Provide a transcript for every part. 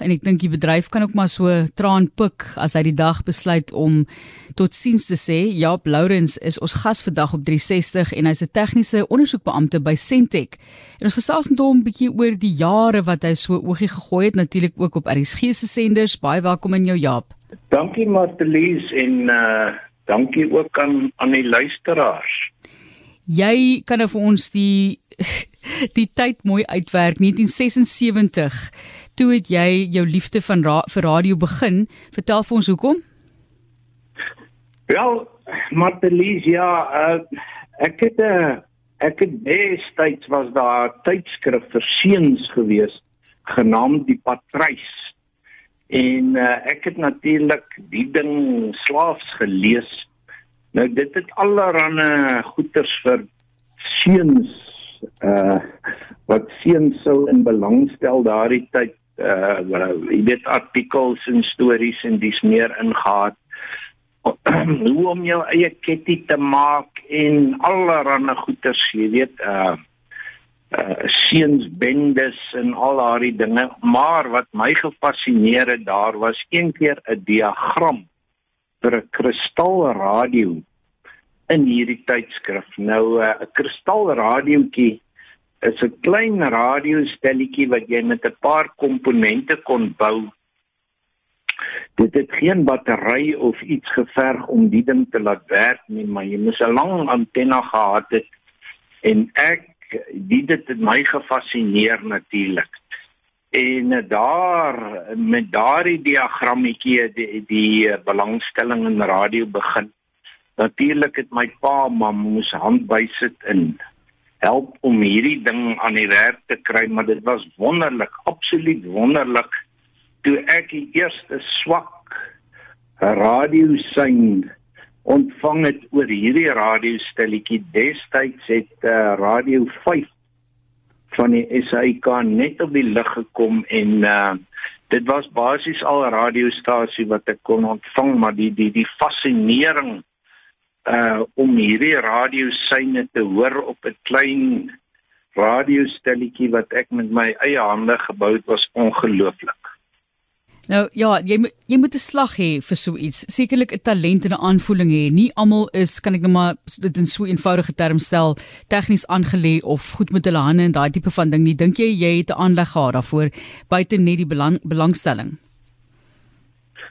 en ek dink die bedryf kan ook maar so traan pik as hy die dag besluit om totsiens te sê. Jaap Lourens is ons gas vandag op 360 en hy's 'n tegniese ondersoekbeampte by Sentech. En ons gesels met hom 'n bietjie oor die jare wat hy so oogie gegooi het natuurlik ook op RSG se senders. Baie welkom in jou Jaap. Dankie Martelies en uh dankie ook aan aan die luisteraars. Jy kan nou vir ons die die tyd mooi uitwerk 1976 toe het jy jou liefde van ra vir radio begin vertel vir ons hoekom? Wel Martelies ja uh, ek het 'n uh, ek het destyds was daar tydskrif vir seuns gewees genaamd die Patrys en uh, ek het natuurlik die ding slaafs gelees. Nou dit het allerlei goeters vir seuns uh wat seuns sou in belang stel daardie tyd uh jy weet artikels en stories en dis meer ingehaat hoe om jou eie ketty te maak en allerlei goeters jy weet uh uh seuns bendes en al daardie dinge maar wat my gefassineer het daar was een keer 'n diagram vir 'n kristalradio in hierdie tydskrif. Nou 'n uh, kristalradiootjie is 'n klein radiostelletjie wat jy met 'n paar komponente kon bou. Dit het geen battery of iets geverg om die ding te laat werk nie, maar jy moes 'n lang antenna gehad het en ek dit het my gefassineer natuurlik. En daar met daardie diagrammetjie die, die belangstelling in radio begin. Natuurlik het my pa maar moes hand bysit in help om hierdie ding aan die werk te kry, maar dit was wonderlik, absoluut wonderlik toe ek die eerste swak radiosein ontvang het oor hierdie radiostelletjie. Destyds het uh, radio 5 van die SAK net op die lug gekom en uh, dit was basies al 'n radiostasie wat ek kon ontvang maar die die die fascinering uh om hierdie radiosyne te hoor op 'n klein radiostelletjie wat ek met my eie hande gebou het was ongelooflik. Nou ja, jy jy moet 'n slag hê vir so iets. Sekerlik 'n talent en 'n aanvoeling hê. Nie almal is kan ek nou maar dit in so eenvoudige terme stel tegnies aangelê of goed met hulle hande en daai tipe van ding nie. Dink jy jy het 'n aanleg gehad daarvoor buite net die belang, belangstelling?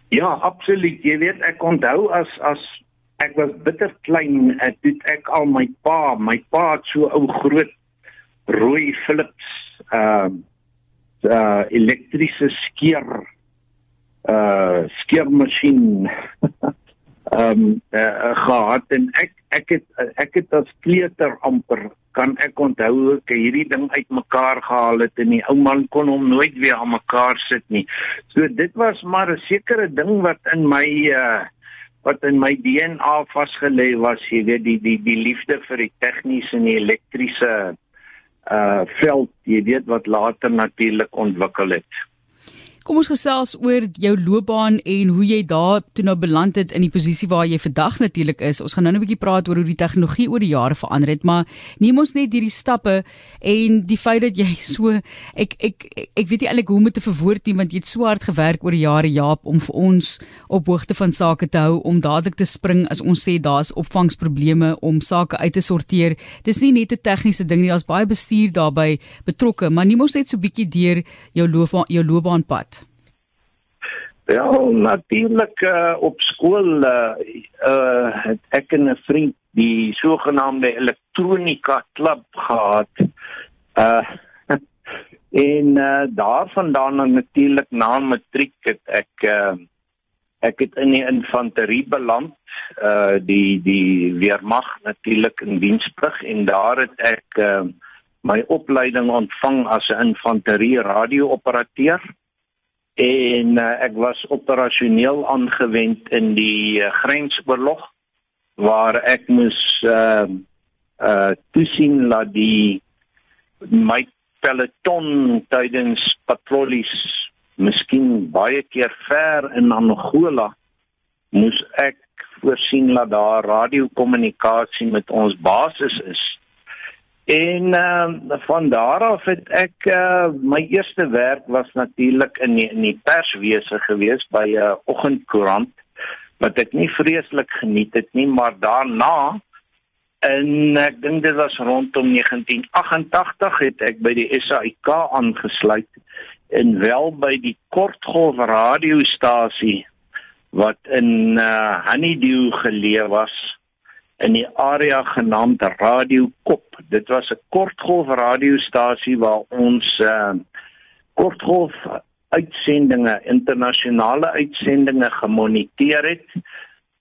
Ja, absoluut. Jy weet ek onthou as as ek was bitter klein en dit ek al my pa, my pa het so ou groot rooi Philips uh uh elektriese skeer uh skeermasjien um uh, gehad en ek ek het ek het as kleuter amper kan ek onthou ek hierdie ding uitmekaar gehaal het en die ou man kon hom nooit weer aan mekaar sit nie. So dit was maar 'n sekere ding wat in my uh wat in my DNA vasgelê was, jy weet die die die liefde vir die tegniese en die elektriese uh veld, jy weet wat later natuurlik ontwikkel het. Kom ons gesels oor jou loopbaan en hoe jy daar toe nou beland het in die posisie waar jy vandag natuurlik is. Ons gaan nou 'n bietjie praat oor hoe die tegnologie oor die jare verander het, maar neem ons net hierdie stappe en die feit dat jy so ek ek ek, ek weet nie eintlik hoe om dit te verwoord nie want jy het so hard gewerk oor die jare Jaap om vir ons op hoogte van sake te hou om dadelik te spring as ons sê daar's opvangsprobleme om sake uit te sorteer. Dis nie net 'n tegniese ding nie, daar's baie bestuur daarbey betrokke, maar neem ons net so 'n bietjie deur jou loopbaan jou loopbaanpad. Ja, natuurlik uh, op skool uh, uh het ek 'n vriend die sogenaamde elektronika klub gehad. Uh en uh daarvandaan natuurlik na matriek het ek uh ek het in die infanterie beland, uh die die weermag natuurlik in diensplig en daar het ek uh my opleiding ontvang as 'n infanterie radiooperateur en uh, ek was operasioneel aangewend in die uh, grensoorlog waar ek moes uh uh toesien dat die my peloton tydens patrollies miskien baie keer ver in Angola moes ek voorsien dat daar radiokommunikasie met ons basis is En uh, van daar af het ek uh, my eerste werk was natuurlik in die, in die perswese gewees by 'n uh, oggendkoerant wat ek nie vreeslik geniet het nie, maar daarna en ek dink dit was rondom 1988 het ek by die SAIK aangesluit en wel by die kortgolf radiostasie wat in uh, Honeydew geleë was in die area genaamd Radio Kop. Dit was 'n kortgolf radiostasie waar ons uh, kortgolf uitsendinge, internasionale uitsendinge gemoniteer het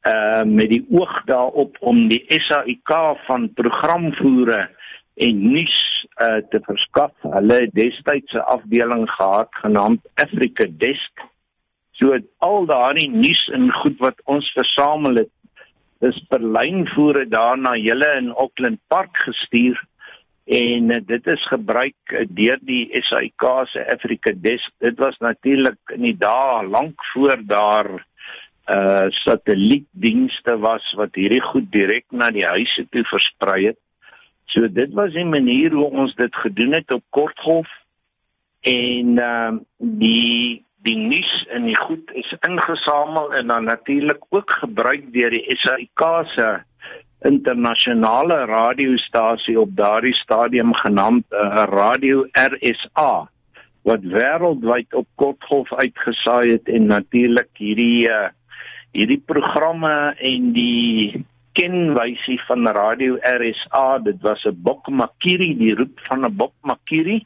uh met die oog daarop om die SAIK van programvoere en nuus uh te verskaf. Hulle het destyds 'n afdeling gehad genaamd Africa Desk. So al daardie nuus en goed wat ons versamel het dis per lynvoere daarna julle in Auckland Park gestuur en uh, dit is gebruik uh, deur die SAIK se Africa Desk. Dit was natuurlik in die dae lank voor daar uh satellietdienste was wat hierdie goed direk na die huise toe versprei het. So dit was 'n manier hoe ons dit gedoen het op kortgolf en uh, die die nuus in die goed is ingesamel en dan natuurlik ook gebruik deur die SAIK se internasionale radiostasie op daardie stadium genaamd uh, Radio RSA wat wêreldwyd op kortgolf uitgesaai het en natuurlik hierdie uh, hierdie programme en die kenwysie van Radio RSA dit was 'n bokmakiri die roep van 'n bokmakiri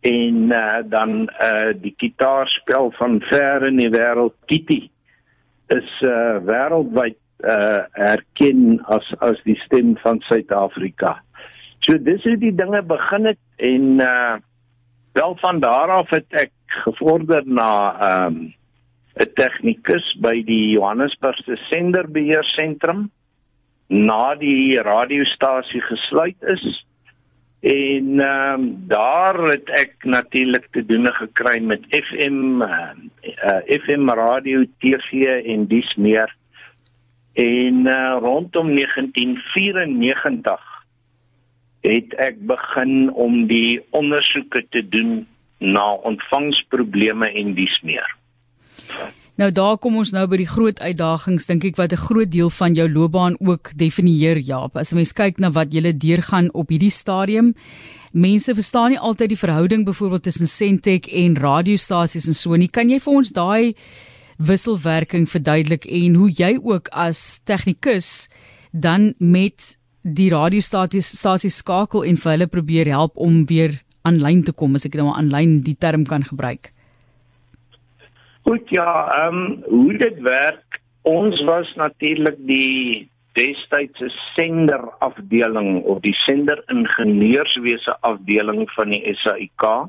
en uh, dan uh, die gitaarspel van ver in die wêreld Kitty is uh, wêreldwyd uh, erken as as die stem van Suid-Afrika. So dis hoe die dinge begin het en uh, wel van daar af het ek gevorder na 'n um, tegnikus by die Johannesburgse senderbeheer sentrum na die radiostasie gesluit is En ehm um, daar het ek natuurlik te doen gekry met FM uh, uh, FM radio, TV en dis meer. En uh, rondom 1994 het ek begin om die ondersoeke te doen na ontvangsprobleme en dis meer. Nou daar kom ons nou by die groot uitdagings dink ek wat 'n groot deel van jou loopbaan ook definieer Jaap. As 'n mens kyk na wat jy deurgaan op hierdie stadium, mense verstaan nie altyd die verhouding byvoorbeeld tussen Sentech en radiostasies en so nie. Kan jy vir ons daai wisselwerking verduidelik en hoe jy ook as tegnikus dan met die radiostasies stasies skakel en vir hulle probeer help om weer aanlyn te kom as ek nou aanlyn die term kan gebruik? Goed ja, ehm um, hoe dit werk, ons was natuurlik die destydse sender afdeling of die sender ingenieurswese afdeling van die SAIK. Uh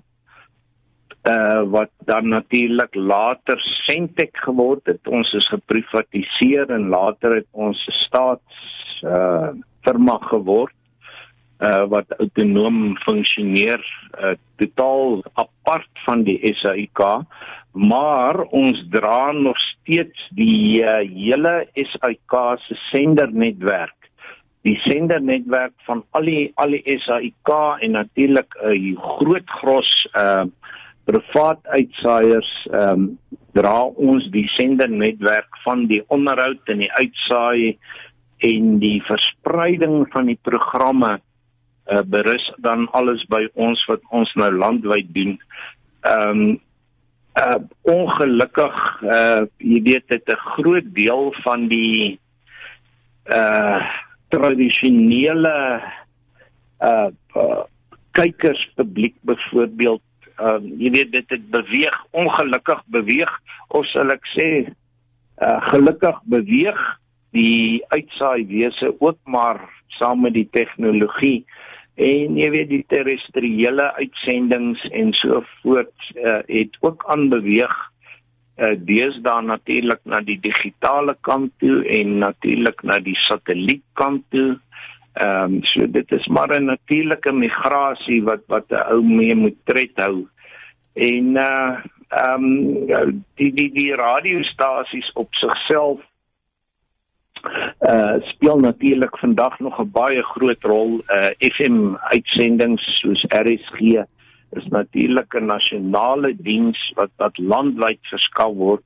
eh, wat dan natuurlik later Sentech geword het. Ons is geprivatiseer en later het ons 'n staats uh firma geword uh wat autonoom funksioneer uh totaal apart van die SAIK maar ons dra nog steeds die uh, hele SAIK se sendernetwerk. Die sendernetwerk van al die al die SAIK en natuurlik 'n uh, groot gros uh privaat uitsaaiers ehm um, dra ons die sendernetwerk van die onderhoud en die uitsaai en die verspreiding van die programme uh, berus dan alles by ons wat ons nou landwyd doen. Ehm um, uh ongelukkig uh jy weet dit 'n groot deel van die uh tradisionele uh, uh kykerspubliek byvoorbeeld uh jy weet dit het beweeg ongelukkig beweeg of sal ek sê uh gelukkig beweeg die uitsaai wese ook maar saam met die tegnologie uh en jy weet die terrestriële uitsendings en so voort uh, het ook aanbeweeg uh, deesdae natuurlik na die digitale kant toe en natuurlik na die satellietkant toe. Ehm um, so dit is maar 'n natuurlike migrasie wat wat 'n ou mee moet tred hou. En uh ehm um, die die die radiostasies op sigself uh speel natuurlik vandag nog 'n baie groot rol. Uh FM uitsendings soos RSG is natuurlik 'n nasionale diens wat wat landwyd verskaf word.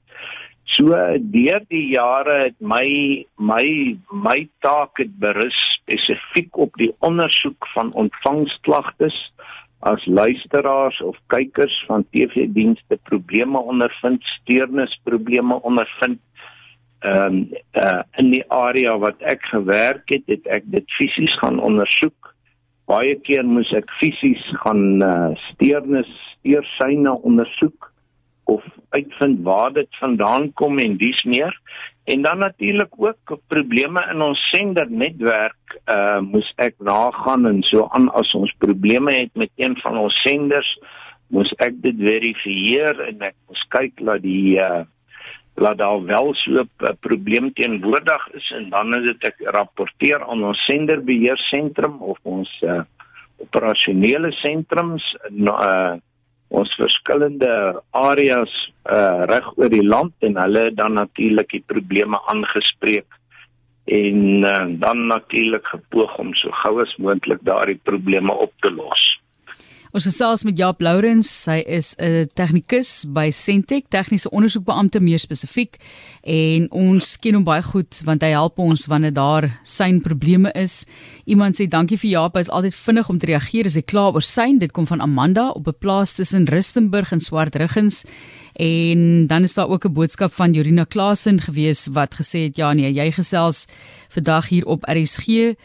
So deur die jare het my my my taak het berus spesifiek op die ondersoek van ontvangsklagtes as luisteraars of kykers van TV-dienste probleme ondervind, steurnisprobleme ondervind ehm um, uh, in die area wat ek gewerk het, het ek dit fisies gaan ondersoek. Baie keer moes ek fisies gaan uh, steurnis steursyne ondersoek of uitvind waar dit vandaan kom en dis meer. En dan natuurlik ook probleme in ons sendernetwerk, uh moes ek nagaan en so aan as ons probleme het met een van ons senders, moes ek dit verifieer en ek moes kyk dat die uh laat daar wel so 'n probleem teenwoordig is en dan is dit ek rapporteer aan ons senderbeheersentrum of ons uh, operasionele sentrums uh, ons verskillende areas uh, reg oor die land en hulle dan natuurlik die probleme aangespreek en uh, dan natuurlik gepoog om so gou as moontlik daardie probleme op te los. Ons gesels met Jaap Lourens, hy is 'n tegnikus by Sentech, tegniese ondersoekbeampte meer spesifiek en ons ken hom baie goed want hy help ons wanneer daar syn probleme is. Iemand sê dankie vir Jaap, hy is altyd vinnig om te reageer as hy kla oor syn. Dit kom van Amanda op 'n plaas tussen Rustenburg en Swartruggens. En dan is daar ook 'n boodskap van Jorina Klasen gewees wat gesê het ja nee, jy gesels vandag hier op RSG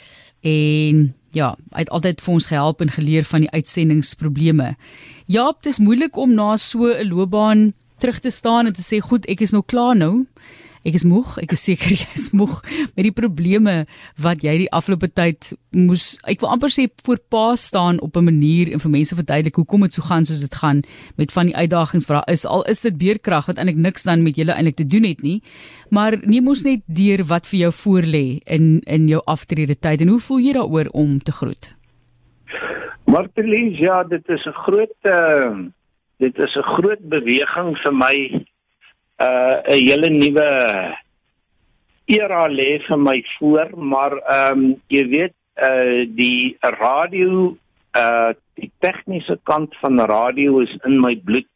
en ja, hy het altyd vir ons gehelp en geleer van die uitsendingsprobleme. Ja, dit is moeilik om na so 'n loopbaan terug te staan en te sê goed, ek is nou klaar nou. Ek is moeg, ek is seker jy is moeg met die probleme wat jy die afgelope tyd moes ek wil amper sê voor pa staan op 'n manier en vir mense verduidelik hoekom dit so gaan soos dit gaan met van die uitdagings wat daar is. Al is dit beerkrag wat eintlik niks dan met julle eintlik te doen het nie. Maar neem ons net deur wat vir jou voorlê in in jou aftrede tyd en hoe voel jy daaroor om te groet? Martelies, ja, dit is 'n groot uh, dit is 'n groot beweging vir my uh 'n hele nuwe era lê vir my voor, maar ehm um, jy weet uh die radio uh die tegniese kant van radio is in my bloed.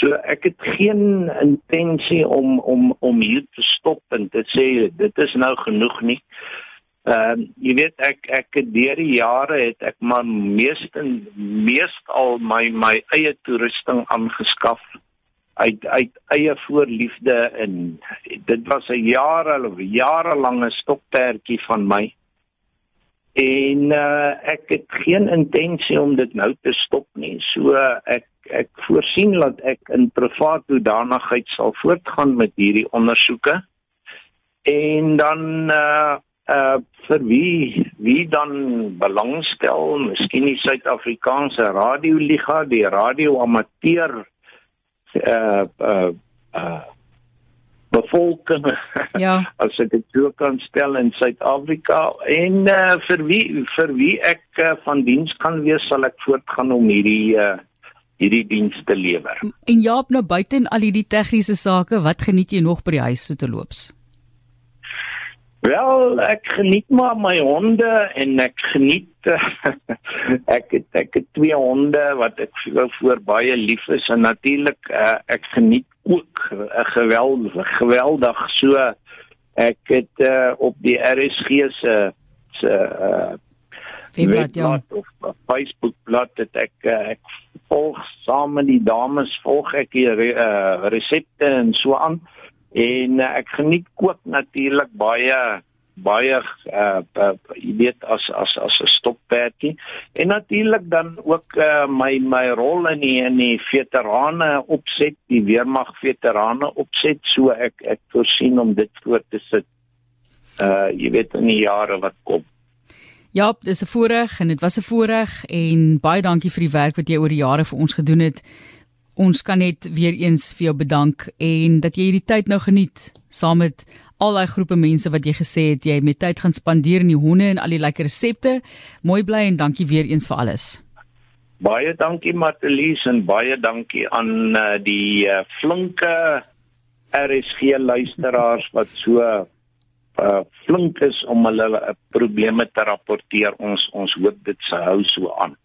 So ek het geen intensie om om om hier te stop en te sê dit is nou genoeg nie. Ehm uh, jy weet ek ek deur die jare het ek maar meest al my my eie toerusting aangeskaf uit uit eie voorliefde en dit was 'n jare jarelange stokperdjie van my. En uh, ek het geen intensie om dit nou te stop nie. So ek ek voorsien dat ek in privaat hoedanigheid sal voortgaan met hierdie ondersoeke. En dan uh uh vir wie wie dan belangstel, miskien die Suid-Afrikaanse Radioliga, die Radio Amateur uh uh uh bevolking ja as ek dit so kan stel in Suid-Afrika en uh, vir wie vir wie ek uh, van diens kan wees sal ek voortgaan om hierdie uh, hierdie diens te lewer. En Jaap nou buite en al hierdie tegniese sake, wat geniet jy nog by die huis so te loops? Wel, ek geniet maar my honde en ek geniet ek het ek het twee honde wat ek vir voor baie lief is en natuurlik uh, ek geniet ook uh, geweldig geweldig so ek het uh, op die RSG se se uh, Webblad ja. of Facebook bladsy het ek uh, ek volg saam met die dames volg ek die uh, resepte en so aan en uh, ek geniet kook natuurlik baie baie uh, uh jy weet as as as 'n stopperdjie en natuurlik dan ook uh, my my rol in die in die veterane opset die weermag veterane opset. So ek ek voorsien om dit voort te sit uh jy weet in die jare wat kom. Ja, dis 'n voorreg en dit was 'n voorreg en baie dankie vir die werk wat jy oor die jare vir ons gedoen het. Ons kan net weer eens vir jou bedank en dat jy hierdie tyd nou geniet saam met al daai groepe mense wat jy gesê het jy met tyd gaan spandeer in die honde en al die lekker resepte. Mooi bly en dankie weer eens vir alles. Baie dankie Matelies en baie dankie aan uh, die uh, flinke RSG luisteraars wat so uh, flink is om hulle uh, probleme te rapporteer. Ons ons hoop dit sou hou so aan.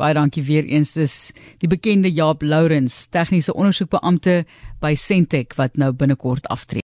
Baie dankie weer eens. Dis die bekende Jaap Lourens, tegniese ondersoekbeampte by Sentech wat nou binnekort aftree.